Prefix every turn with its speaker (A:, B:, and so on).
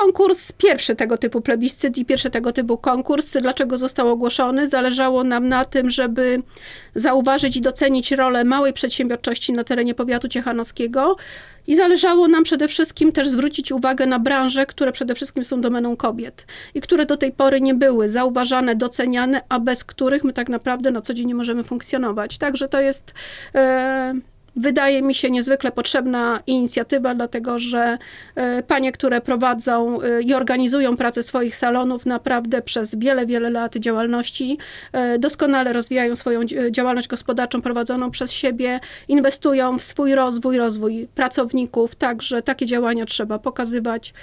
A: konkurs, pierwszy tego typu plebiscyt i pierwszy tego typu konkurs. Dlaczego został ogłoszony? Zależało nam na tym, żeby zauważyć i docenić rolę małej przedsiębiorczości na terenie powiatu ciechanowskiego. I zależało nam przede wszystkim też zwrócić uwagę na branże, które przede wszystkim są domeną kobiet i które do tej pory nie były zauważane, doceniane, a bez których my tak naprawdę na co dzień nie możemy funkcjonować. Także to jest. E, Wydaje mi się niezwykle potrzebna inicjatywa, dlatego że e, panie, które prowadzą e, i organizują pracę swoich salonów, naprawdę przez wiele, wiele lat działalności e, doskonale rozwijają swoją dzi- działalność gospodarczą prowadzoną przez siebie, inwestują w swój rozwój, rozwój pracowników, także takie działania trzeba pokazywać,